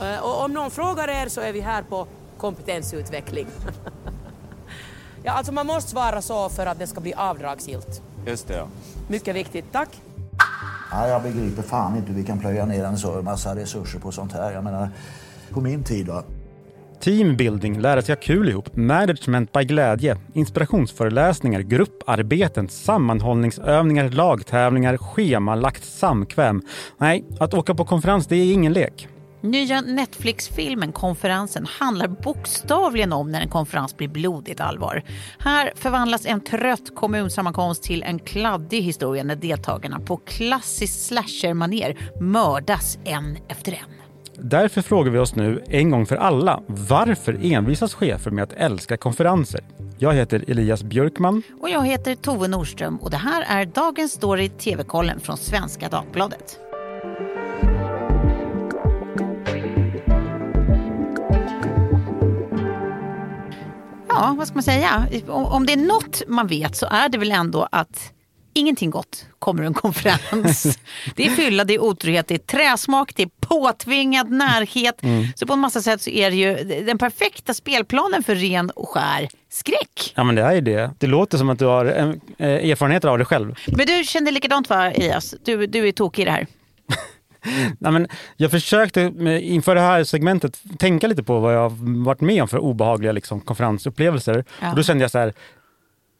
Eh, Och om någon frågar er så är vi här på kompetensutveckling. ja, alltså man måste svara så för att det ska bli avdragsgillt. Just det, ja. Mycket viktigt, tack. Ja, jag begriper fan inte hur vi kan plöja ner en så massa resurser på sånt här. Jag menar, på min tid då. Teambuilding, lära sig ha kul ihop, management by glädje, inspirationsföreläsningar, grupparbeten, sammanhållningsövningar, lagtävlingar, schemalagt samkväm. Nej, att åka på konferens det är ingen lek. Nya Netflix-filmen Konferensen handlar bokstavligen om när en konferens blir blodigt allvar. Här förvandlas en trött kommunsammankomst till en kladdig historia när deltagarna på klassiskt slasher-manér mördas en efter en. Därför frågar vi oss nu en gång för alla, varför envisas chefer med att älska konferenser? Jag heter Elias Björkman. Och jag heter Tove Nordström och det här är dagens story TV-kollen från Svenska Dagbladet. Ja, vad ska man säga? Om det är något man vet så är det väl ändå att ingenting gott kommer en konferens. det är fylla, det är otrygghet, det är träsmak, det är påtvingad närhet. Så på en massa sätt så är det ju den perfekta spelplanen för ren och skär skräck. Ja men det är ju det. Det låter som att du har eh, erfarenheter av det själv. Men du känner likadant va, Elias? Du, du är tokig i det här. Nej, men jag försökte inför det här segmentet tänka lite på vad jag har varit med om för obehagliga liksom, konferensupplevelser. Ja. Och då kände jag så här,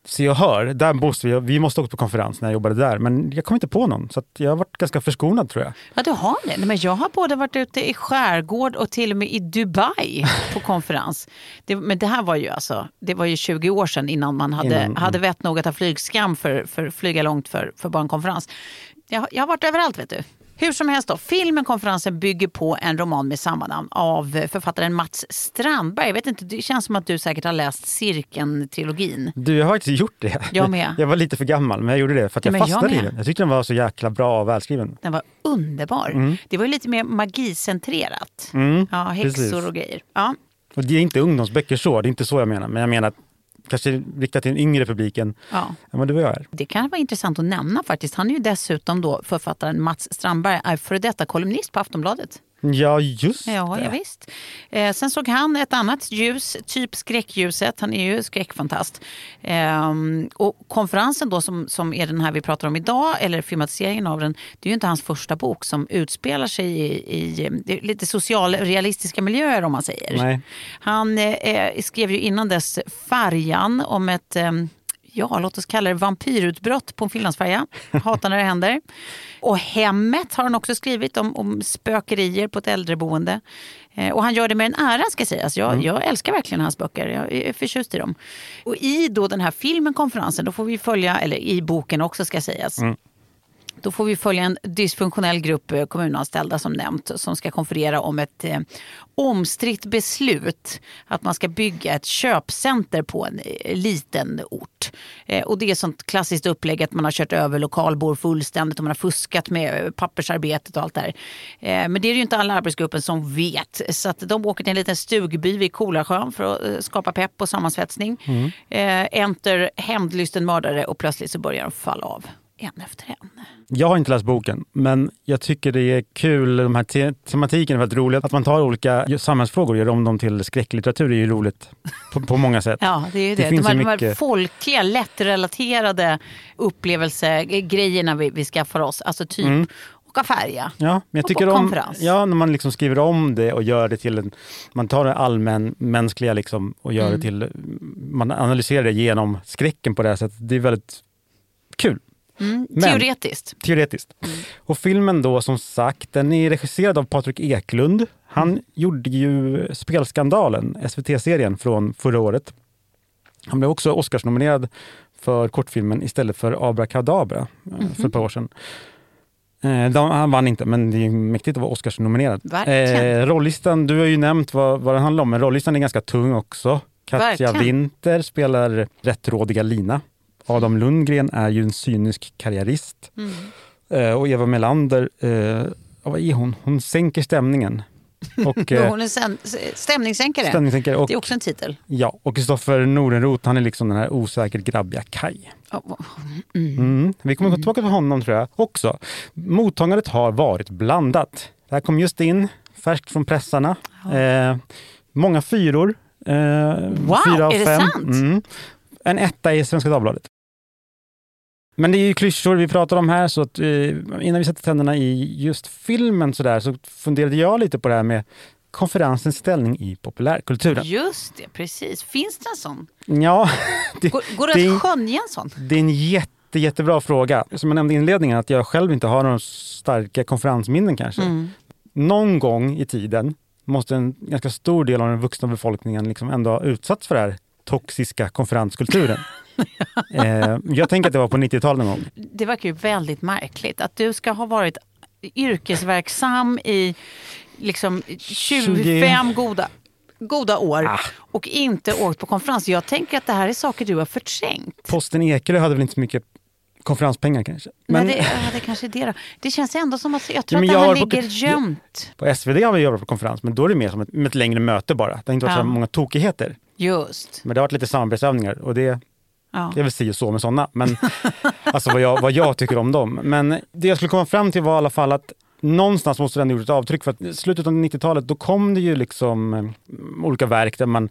se och hör, där måste vi, vi måste åka på konferens när jag jobbade där. Men jag kom inte på någon, så att jag har varit ganska förskonad tror jag. Ja, du har det. Nej, Men jag har både varit ute i skärgård och till och med i Dubai på konferens. Det, men det här var ju alltså, det var ju 20 år sedan innan man hade, Innan, mm. hade vett nog att ha flygskam för, för flyga långt för, för bara en konferens. Jag, jag har varit överallt vet du. Hur som helst då, filmen Konferensen bygger på en roman med samma namn av författaren Mats Strandberg. Jag vet inte, det känns som att du säkert har läst Cirkeln-trilogin. Du, jag har faktiskt gjort det. Jag med. Jag var lite för gammal, men jag gjorde det för att Ja, jag men jag fastnade i med. den. Jag tyckte den var så jäkla bra och välskriven. Den var underbar. Mm. Det var ju lite mer magicentrerat. ja, häxor precis. och grejer. Ja. Och det är inte ungdomsböcker så, det är inte så jag menar. Men jag menar att kanske riktat till den yngre publiken. Ja. Ja, men det var jag är. Det kan vara intressant att nämna faktiskt. Han är ju dessutom då författaren Mats Strandberg, är före detta kolumnist på Aftonbladet. Ja, just Ja, det. ja visst. Eh, sen såg han ett annat ljus, typ skräckljuset. Han är ju skräckfantast. Ehm, och konferensen då som, som är den här vi pratar om idag, eller filmatiseringen av den, det är ju inte hans första bok som utspelar sig i, i lite socialrealistiska miljöer om man säger. Nej. Han eh, skrev ju innan dess Färjan om ett eh, Ja, låt oss kalla det vampyrutbrott på en finlandsfärja. Hatar när det händer. Och Hemmet har han också skrivit om, om spökerier på ett äldreboende. Eh, och han gör det med en ära ska sägas. Jag, jag älskar verkligen hans böcker. Jag är förtjust i dem. Och i då den här filmen, konferensen, då får vi följa, eller i boken också ska sägas. Då får vi följa en dysfunktionell grupp eh, kommunanställda som nämnt som ska konferera om ett eh, omstritt beslut att man ska bygga ett köpcenter på en eh, liten ort. Eh, och det är sånt klassiskt upplägg att man har kört över lokalbor fullständigt och man har fuskat med eh, pappersarbetet och allt det här. Eh, men det är det ju inte alla arbetsgruppen som vet. Så att de åker till en liten stugby vid Kolasjön för att skapa pepp och sammansvetsning. Eh, enter hämndlysten mördare och plötsligt så börjar de falla av en efter en. Jag har inte läst boken, men jag tycker det är kul. De här te- tematiken är väldigt roligt. Att man tar olika samhällsfrågor och gör om dem till skräcklitteratur är ju roligt på, på många sätt. Ja, det är ju det. Det de, finns här, ju de här mycket. folkliga, lättrelaterade upplevelsegrejerna vi, vi skaffar oss. Alltså typ åka färja. Ja, men jag Och tycker om ja, när man liksom skriver om det och gör det till en... Man tar det allmän mänskliga liksom och gör Mm. det till... Man analyserar det genom skräcken på det här sättet. Det är väldigt kul. Men- Teoretiskt. Teoretiskt. Och filmen då som sagt, den är regisserad av Patrik Eklund. Han gjorde ju Spelskandalen, SVT-serien från förra året. Han blev också Oscarsnominerad för kortfilmen istället för Abrakadabra eh, för ett par år sedan. Eh, de, han vann inte, men det är mäktigt att vara Oscarsnominerad. Eh, rollistan, du har ju nämnt vad, vad den handlar om, men rollistan är ganska tung också. Katja Verkligen. Winter spelar rättrådiga Lina. Adam Lundgren är ju en cynisk karriärist. Mm. Eh, och Eva Melander, eh, vad är hon? Hon sänker stämningen. Och, eh, Hon är stämningssänkare. stämningssänkare. Och, Det är också en titel. ja, och Kristoffer Nordenroth, han är liksom den här osäkert grabbiga Kaj. Mm. Vi kommer gå tillbaka till honom tror jag också. Mottagandet har varit blandat. Det här kom just in färskt från pressarna. Eh, många fyror. Eh, Wow, fyra av är det fem. sant? Mm. En etta i Svenska Dagbladet. Men det är ju klyschor vi pratar om här, så att, eh, innan vi sätter tänderna i just filmen så, där, så funderade jag lite på det här med konferensens ställning i populärkulturen. Just det, precis. Finns det en sån? Ja, det, Går, går det det, att skönja en sån? det är en jätte, jättebra fråga. Som jag nämnde i inledningen, att jag själv inte har några starka konferensminnen kanske. Mm. Någon gång i tiden måste en ganska stor del av den vuxna befolkningen liksom ändå ha utsatts för den här toxiska konferenskulturen. eh, jag tänker att det var på 90-talet någon gång. Det verkar ju väldigt märkligt att du ska ha varit yrkesverksam i liksom 25 goda, goda år Ah. och inte åkt på konferens. Jag tänker att det här är saker du har förträngt. Posten Ekerö hade väl inte så mycket konferenspengar kanske. Men Men det, ja, det kanske är det då. Det känns ändå som att jag tror Ja, att det här har på- ligger gömt. på SvD har vi jobbat på konferens, men då är det mer som ett, ett längre möte bara. Det har inte varit Ja. så många tokigheter. Just. Men det har varit lite samarbetsövningar och det, Ja. det är väl si och så med sådana. Men alltså vad jag, vad jag tycker om dem. Men det jag skulle komma fram till var i alla fall att någonstans måste den ha gjort ett avtryck. För att slutet av 90-talet då kom det ju liksom eh, olika verk där man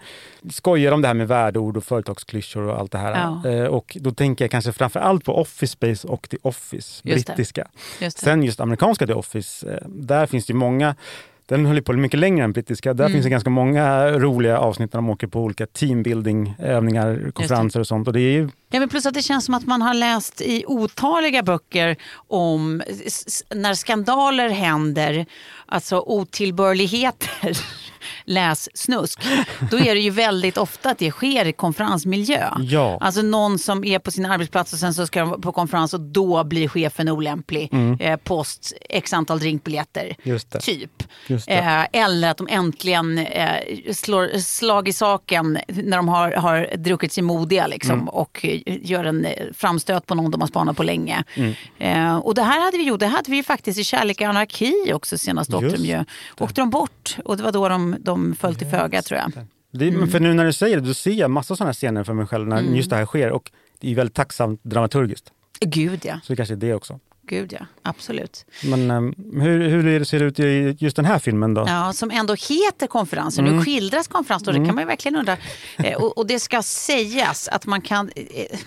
skojar om det här med värdeord och företagsklyschor och allt det här. Ja. Eh, och då tänker jag kanske framför allt på Office Space och The Office, Just brittiska. Just. Sen just amerikanska The Office, eh, där finns det ju många den höll på mycket längre än brittiska. Där Mm. finns det ganska många roliga avsnitt när de åker på olika teambuilding-övningar, konferenser och sånt. Och det är Ja, men plus att det känns som att man har läst i otaliga böcker om när skandaler händer, alltså otillbörligheter, läs snusk, då är det ju väldigt ofta att det sker i konferensmiljö. Ja. Alltså någon som är på sin arbetsplats och sen så ska de på konferens och då blir chefen olämplig. Eh, post x antal drinkbiljetter. Mm. Typ. Eh, eller att de äntligen eh, slår slag i saken när de har, har druckit sig modiga liksom, Mm. och gör en eh, framstöt på någon de har spanat på länge. Mm. Eh, och det här hade vi gjort, det hade vi ju faktiskt i Kärlek och anarki också senast åkte de ju. Åkte de bort och det var då de, de föll till föga tror jag. Det, Mm. För nu när du säger det, då ser jag massa sådana scener för mig själv när just det här sker. Och det är väldigt tacksamt dramaturgiskt. Gud ja, Så det kanske är det också. Gud ja, absolut. Men um, hur, hur ser det ut i just den här filmen då? Ja, som ändå heter konferensen. Nu skildras konferens då, det kan man ju verkligen undra. Eh, och, och det ska sägas att man kan... Eh,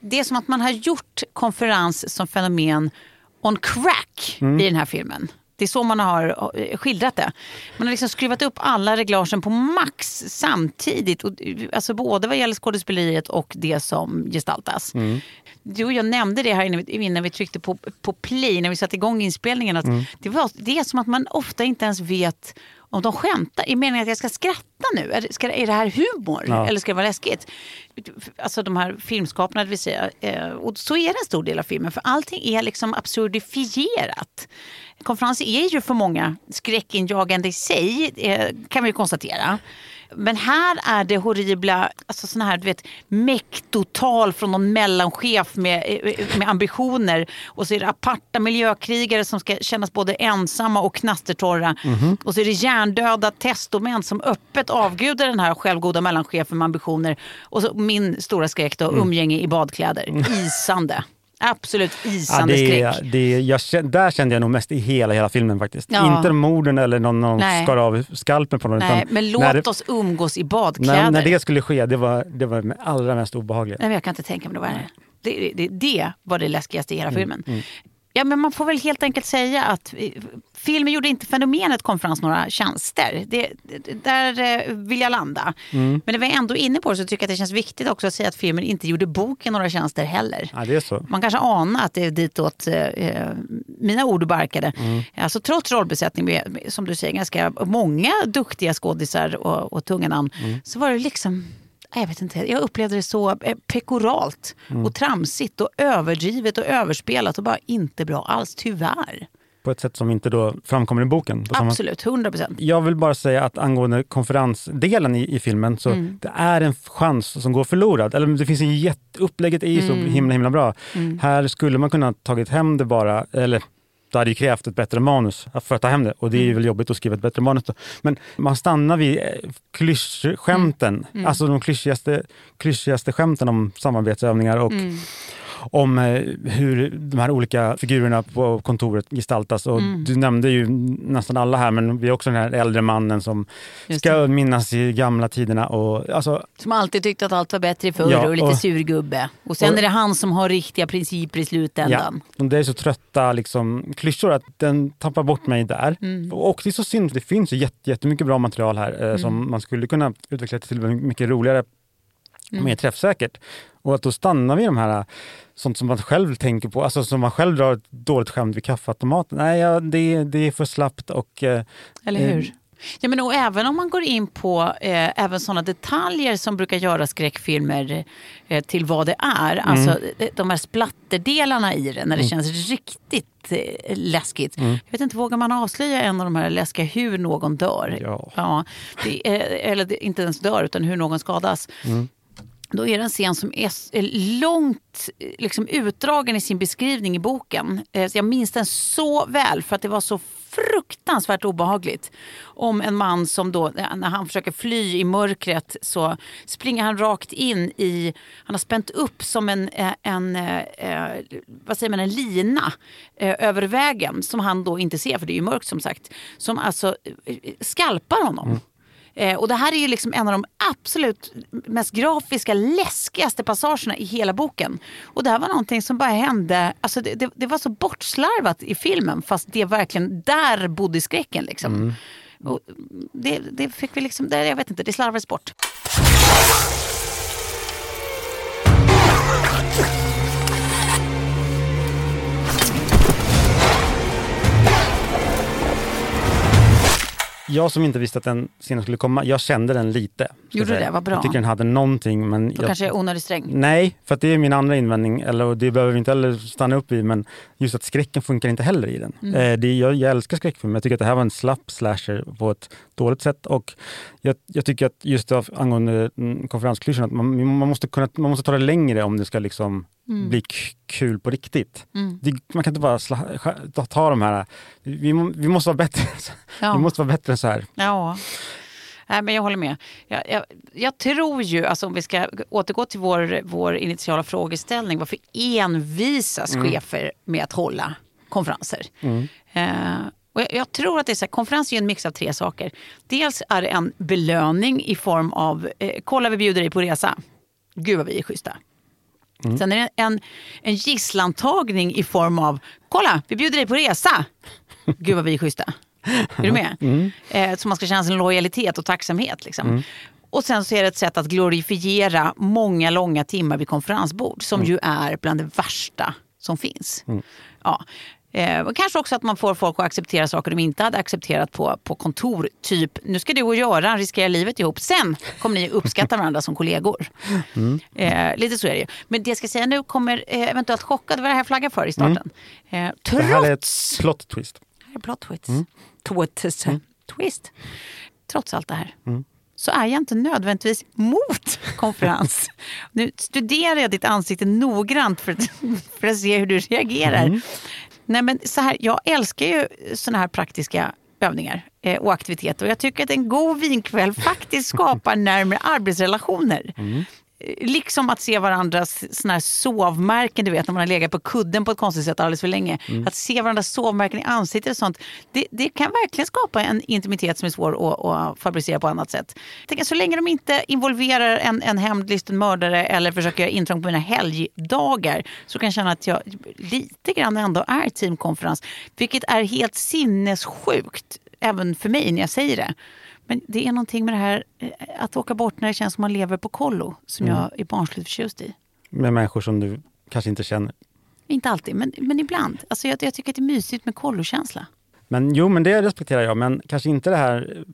det är som att man har gjort konferens som fenomen on crack i den här filmen. Det är så man har eh, skildrat det. Man har liksom skruvat upp alla reglagen på max samtidigt. Och, eh, alltså både vad gäller skådespeleriet och det som gestaltas. Du och jag nämnde det här innan vi, innan vi tryckte på, på play, när vi satte igång inspelningen. Att det, var, det är som att man ofta inte ens vet om de skämtar. I meningen att jag ska skratta nu? Är, det- ska, är det här humor? Ja. Eller ska det vara läskigt? Alltså de här filmskaparna, det vill säga. Eh, och så är det en stor del av filmen. För allting är liksom absurdifierat. Konferenser är ju för många skräckinjagande i sig, eh, kan vi ju konstatera. Men här är det horribla, alltså såna här du vet, mektotal från någon mellanchef med, eh, med ambitioner. Och så är det aparta miljökrigare som ska kännas både ensamma och knastertorra. Och så är det hjärndöda testomän som öppet avgudar den här självgoda mellanchefen med ambitioner. Och så min stora skräck då, umgänge i badkläder. Isande. Absolut Ja, isande det, skräck. det, jag, där kände jag nog mest i hela, hela filmen faktiskt. Ja. Inte morden eller någon, någon Nej. skar av skalpen på någon. Nej, men låt när, oss umgås i badkläder. när, när det skulle ske, det var det var det allra mest obehagliga. Nej, jag kan inte tänka mig det var det. Det, det, det var det läskigaste i Mm, hela filmen. Ja, men man får väl helt enkelt säga att eh, filmen gjorde inte fenomenet konferens några tjänster. Det, det, där eh, vill jag landa. Mm. Men när vi är ändå inne på det så tycker jag att det känns viktigt också att säga att filmen inte gjorde boken några tjänster heller. Ja, det är så. Man kanske anar att det är ditåt eh, eh, mina ord barkade. Mm. Alltså, trots rollbesättning med, som du säger, ganska många duktiga skådisar och, och tunga namn, Mm. så var det liksom jag vet inte, jag upplevde det så eh, pekoralt Mm. och tramsigt och överdrivet och överspelat och bara inte bra alls, tyvärr. På ett sätt som inte då framkommer i boken. Absolut, 100 procent. Jag vill bara säga att angående konferensdelen i, i filmen, så Mm. det är en chans som går förlorad. Eller det finns en jätte, upplägget är ju så Mm. himla himla bra. Här skulle man kunna ha tagit hem det bara, eller det hade ju krävt ett bättre manus för att ta hem det och det är ju väl jobbigt att skriva ett bättre manus. Då. Men man stannar vid eh, klyschskämten, alltså de klyschigaste, klyschigaste skämten om samarbetsövningar och om eh, hur de här olika figurerna på kontoret gestaltas. Och Mm. Du nämnde ju nästan alla här, men vi har också den här äldre mannen som ska minnas i gamla tiderna. Och, alltså, Som alltid tyckte att allt var bättre förr Ja, och lite och- surgubbe. Och sen och- är det han som har riktiga principer i slutändan. Ja, det är så trötta liksom, klyschor att den tappar bort mig där. Mm. Och det är så synd, det finns ju jätte, jättemycket bra material här eh, Mm. som man skulle kunna utveckla till mycket roligare Mm. mer träffsäkert. Och att då vi i de här, eh, sånt som man själv tänker på, alltså som man själv drar ett dåligt skämt vid kaffeautomaten. Nej, ja, det, det är för slappt och eh, Eller Eh, hur? Ja, men och även om man går in på eh, även sådana detaljer som brukar göra skräckfilmer eh, till vad det är. Mm. Alltså eh, de här splatterdelarna i det när det känns riktigt eh, läskigt. Mm. Jag vet inte, vågar man avslöja en av de här läskiga hur någon dör? Ja. det är, eller det- inte ens dör utan hur någon skadas. Mm. Då är det en scen som är eh, långt eh, liksom, utdragen i sin beskrivning i boken. Eh, så Jag minns den så väl för att det var så fruktansvärt obehagligt. Om en man som då, när han försöker fly i mörkret så springer han rakt in i, han har spänt upp som en, en, vad säger man, en lina över vägen som han då inte ser för det är ju mörkt som sagt. Som alltså skalpar honom. Mm. Eh, och det här är ju liksom en av de absolut mest grafiska, läskigaste passagerna i hela boken. Och det här var någonting som bara hände, alltså det, det, det var så bortslarvat i filmen fast det verkligen, där bodde skräcken liksom. Och det, det fick vi liksom, det, jag vet inte, det slarvades bort. Jag som inte visste att den scenen skulle komma, jag kände den lite. Gjorde du det? Vad bra. Jag tycker den hade någonting. Men Då jag, kanske är onödigt sträng. Nej, för det är min andra invändning. Eller, det behöver vi inte heller stanna upp i. Men just att skräcken funkar inte heller i den. Mm. Eh, det, jag, jag älskar skräckfilm. Jag tycker att det här var en slapp slasher på ett dåligt sätt. Och jag, jag tycker att just av, angående mm, konferensklyschan, att man, man, måste kunna, man måste ta det längre om det ska liksom bli k- kul på riktigt. Mm. Det, man kan inte bara ta, ta de här... Vi, vi måste vara bättre. Ja. Vi måste vara bättre än så här. Ja. Nej, men jag håller med. Jag, jag, jag tror ju, alltså om vi ska återgå till vår, vår initiala frågeställning, varför envisas chefer med att hålla konferenser? Eh, och jag, jag tror att det är så här, konferens är en mix av tre saker. Dels är det en belöning i form av, eh, kolla vi bjuder dig på resa. Gud vad vi är schyssta. Sen är det en, en gisslantagning i form av, kolla vi bjuder dig på resa. Gud vad vi är schyssta. Är du med? Eh, så man ska känna sin lojalitet och tacksamhet. Liksom. Och sen så är det ett sätt att glorifiera många långa timmar vid konferensbord som ju är bland det värsta som finns. Ja. Eh, och kanske också att man får folk att acceptera saker de inte hade accepterat på, på kontor. Typ, nu ska du och Göran riskera livet ihop. Sen kommer ni uppskatta varandra som kollegor. Eh, lite så är det ju. Men det jag ska säga nu kommer eh, eventuellt chockad vad det här flaggar för i starten. Eh, Det här är ett trots... plot twist. Det här är plot twist. Twist. twist. Trots allt det här så är jag inte nödvändigtvis mot konferens. nu studerar jag ditt ansikte noggrant för för att se hur du reagerar. Nej, men så här, jag älskar ju såna här praktiska övningar eh, och aktiviteter. Och jag tycker att en god vinkväll faktiskt skapar närmare arbetsrelationer. Mm. Liksom att se varandras såna här sovmärken, du vet när man har legat på kudden på ett konstigt sätt alldeles för länge. Att se varandras sovmärken i ansiktet och sånt. Det, det kan verkligen skapa en intimitet som är svår att, att fabricera på annat sätt. Tänker, så länge de inte involverar en, en hämndlysten mördare eller försöker göra intrång på mina helgdagar så kan jag känna att jag lite grann ändå är teamkonferens. Vilket är helt sinnessjukt, även för mig när jag säger det. Men det är någonting med det här eh, att åka bort när det känns som man lever på kollo som jag är barnsligt förtjust i. Med människor som du kanske inte känner. Inte alltid, men, men ibland. Alltså jag, jag tycker att det är mysigt med kollokänsla. Men jo, men det respekterar jag. Men kanske inte det här,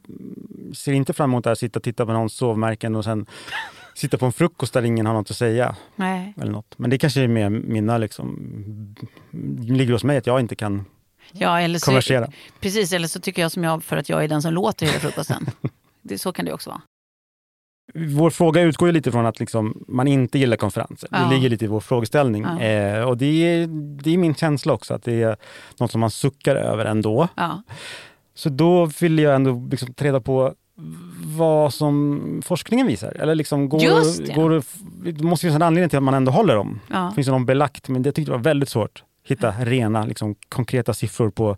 ser inte fram emot det här, sitta och titta på någons sovmärken och sen sitta på en frukost där ingen har något att säga. Nej. Eller något. Men det kanske är med mina, liksom, ligger hos mig att jag inte kan Ja, eller så, konversera. Precis, eller så tycker jag som jag för att jag är den som låter hela frukosten. det, så kan det också vara. Vår fråga utgår ju lite från att liksom, man inte gillar konferenser. Ja. Det ligger lite i vår frågeställning. Ja. Eh, och det är, det är min känsla också, att det är något som man suckar över ändå. Ja. Så då vill jag ändå liksom reda på vad som forskningen visar. Eller liksom går, Just det. går, det måste finnas en anledning till att man ändå håller dem. Ja. Finns det någon belagt? Men det tyckte jag var väldigt svårt. Hitta rena, liksom, konkreta siffror på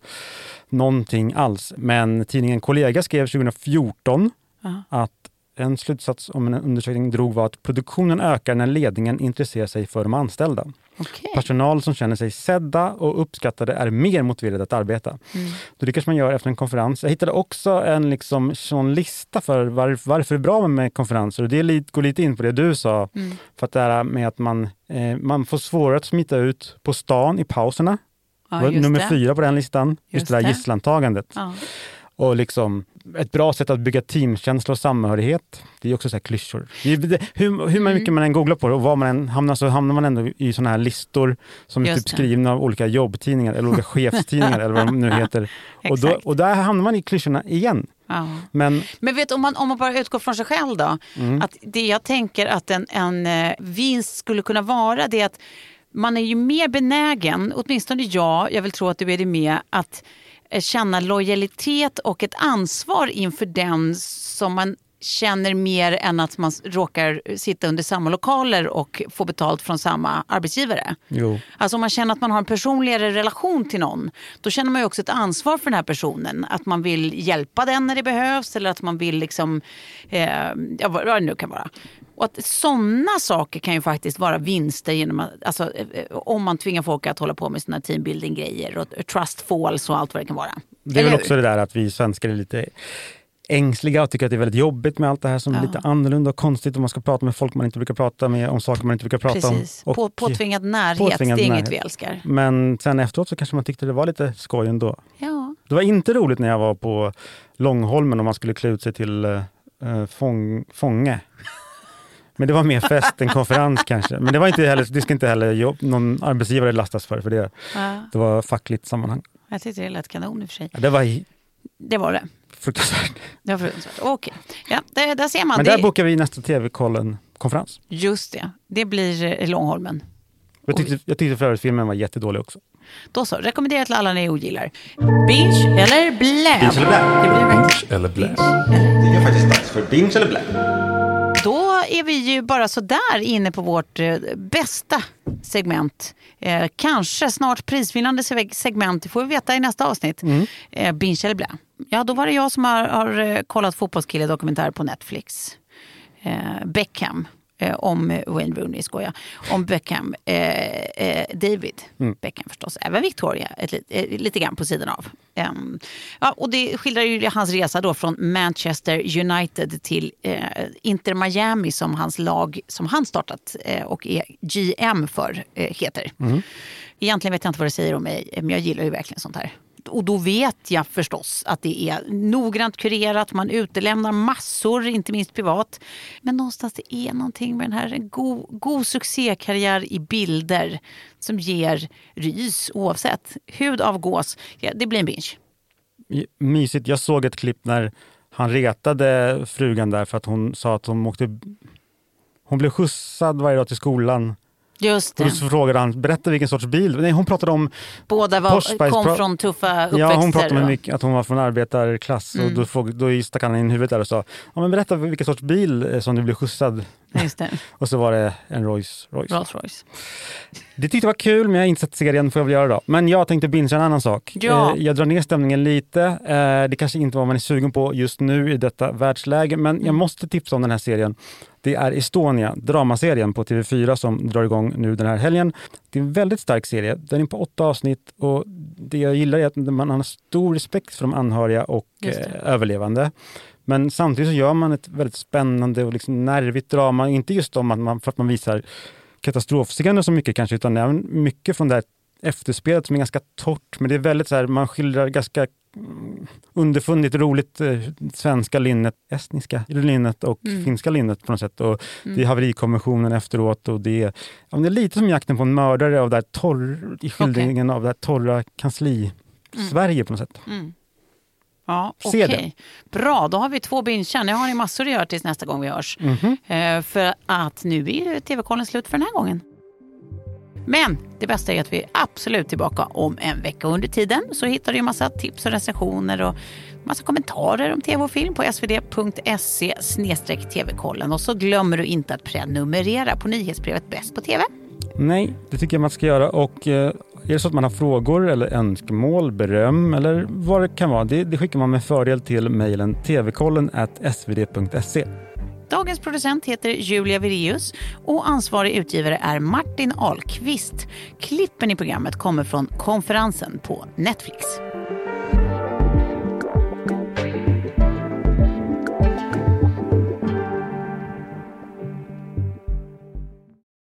någonting alls. Men tidningen Kollega skrev 2014 Ja. att en slutsats om en undersökning drog var att produktionen ökar när ledningen intresserar sig för de anställda. Okej. Personal som känner sig sedda och uppskattade är mer motiverade att arbeta. Mm. Det kanske man gör efter en konferens. Jag hittade också en liksom, sån lista för var, varför det är bra med konferenser. Och det lite, går lite in på det du sa. Mm. För att det här med att man, eh, man får svårare att smita ut på stan i pauserna. Ja, nummer det. fyra på den listan. Just, Just det där det. gisslantagandet. Ja. Och liksom, ett bra sätt att bygga teamkänsla och samhörighet. Det är också så här klyschor. Hur, hur Mm. mycket man än googlar på det och var man än hamnar så hamnar man ändå i såna här listor som är Just typ det. skrivna av olika jobbtidningar eller olika chefstidningar eller vad de nu heter. Och, då, och där hamnar man i klyschorna igen. Ja. Men Men vet, om, man, om man bara utgår från sig själv då. Mm. Att det jag tänker att en, en eh, vinst skulle kunna vara det är att man är ju mer benägen, åtminstone jag, jag vill tro att du är det med, att känna lojalitet och ett ansvar inför den som man känner mer än att man råkar sitta under samma lokaler och få betalt från samma arbetsgivare. jo, Alltså om man känner att man har en personligare relation till någon, då känner man ju också ett ansvar för den här personen. Att man vill hjälpa den när det behövs eller att man vill liksom, eh, ja, vad det nu kan vara. Och att sådana saker kan ju faktiskt vara vinster genom att, alltså, eh, om man tvingar folk att hålla på med sina teambuilding-grejer och trust falls och allt vad det kan vara. det är väl också det där att vi svenskar är lite ängsliga och tycker att det är väldigt jobbigt med allt det här som är Ja. lite annorlunda och konstigt och man ska prata med folk man inte brukar prata med om saker man inte brukar prata Precis. om. På, Och- påtvingad närhet, påtvingad det är inget närhet. vi älskar. Men sen efteråt så kanske man tyckte det var lite skoj ändå. Ja. Det var inte roligt när jag var på Långholmen och man skulle klä ut sig till uh, fång, fånge. Men det var mer fest än konferens kanske. Men det, var inte heller, det ska inte heller jobb, någon arbetsgivare lastas för, för det, Ja, det var fackligt sammanhang. jag tyckte det lät kanon i och för sig. Ja, Det var Det var det. Fruktansvärt. Det var fruktansvärt. Okej, ja, där, där ser man. Men det, där bokar vi nästa TV-kollen-konferens. Just det, det blir eh, Långholmen. Jag tyckte, jag tyckte för övrigt filmen var jättedålig också. Då så, rekommenderar till alla ni ogillar. Binge eller blä? Binge eller blä? Det blir faktiskt Eller blä. binge. Det är faktiskt dags för binge eller blä. Är vi ju bara sådär inne på vårt eh, bästa segment. Eh, kanske snart prisvinnande seg- segment, det får vi veta i nästa avsnitt. Eh, binge eller blä. Ja, då var det jag som har, har eh, kollat Fotbollskille-dokumentär på Netflix. Eh, Beckham. Eh, om eh, Wayne Rooney, skojar. Om Beckham. Eh, eh, David Beckham förstås. Även Victoria, ett, lit- eh, lite grann på sidan av. Ehm, ja, och det skildrar ju hans resa då från Manchester United till Inter Miami som hans lag som han startat och är GM för heter. Egentligen vet jag inte vad det säger om mig, men jag gillar ju verkligen sånt här. Och då vet jag förstås att det är noggrant kurerat, man utelämnar massor, inte minst privat. Men någonstans det är någonting med den här, en god, god succékarriär i bilder som ger rys oavsett. Hud av gås, ja, det blir en binge. Mysigt. Jag såg ett klipp när han retade frugan där för att hon sa att hon åkte... Hon blev skjutsad varje dag till skolan. Just Och det. då så frågade han, berätta vilken sorts bil. Nej, hon pratade om, Båda var, Spice kom från tuffa uppväxter. ja, hon pratade om och- att hon var från arbetarklass. Och då, frågade, då stack han in huvudet där och sa, ja, men berätta vilken sorts bil eh, som du blev skjutsad. Just det, Och så var det en Rolls Royce. Rolls Royce. Det tyckte jag var kul, men jag har inte sett serien, får jag väl göra då. Men jag tänkte bingea en annan sak. Ja. Eh, Jag drar ner stämningen lite. Eh, Det kanske inte var vad man är sugen på just nu i detta världsläge, men Mm. jag måste tipsa om den här serien. Det är Estonia, dramaserien på TV4 som drar igång nu den här helgen. Det är en väldigt stark serie. Den är på åtta avsnitt och det jag gillar är att man har stor respekt för de anhöriga och eh, överlevande. Men samtidigt så gör man ett väldigt spännande och liksom nervigt drama. Inte just om att man, för att man visar katastrofscener så mycket kanske, utan även mycket från det här efterspelet som är ganska torrt. Men det är väldigt så här, man skildrar ganska underfundigt, roligt eh, svenska linnet, estniska linnet och Mm. finska linnet på något sätt. Och Det är haverikommissionen efteråt och det är, ja, det är lite som jakten på en mördare av det här torr, i skildringen av det här torra kansli-Sverige på något sätt. Mm. Ja, okej. Bra, då har vi två bingar. Nu har ni massor att göra tills nästa gång vi hörs. Mhm. Eh, för att nu är TV-kollen slut för den här gången. Men det bästa är att vi är absolut tillbaka om en vecka. Under tiden så hittar du en massa tips och recensioner och massa kommentarer om tv och film på svd.se tv-kollen. Och så glömmer du inte att prenumerera på nyhetsbrevet Bäst på TV. Nej, det tycker jag man ska göra. Och eh, är det så att man har frågor eller önskemål, beröm eller vad det kan vara, det, det skickar man med fördel till mejlen tvkollen svd.se. Dagens producent heter Julia Vireus och ansvarig utgivare är Martin Ahlqvist. Klippen i programmet kommer från konferensen på Netflix.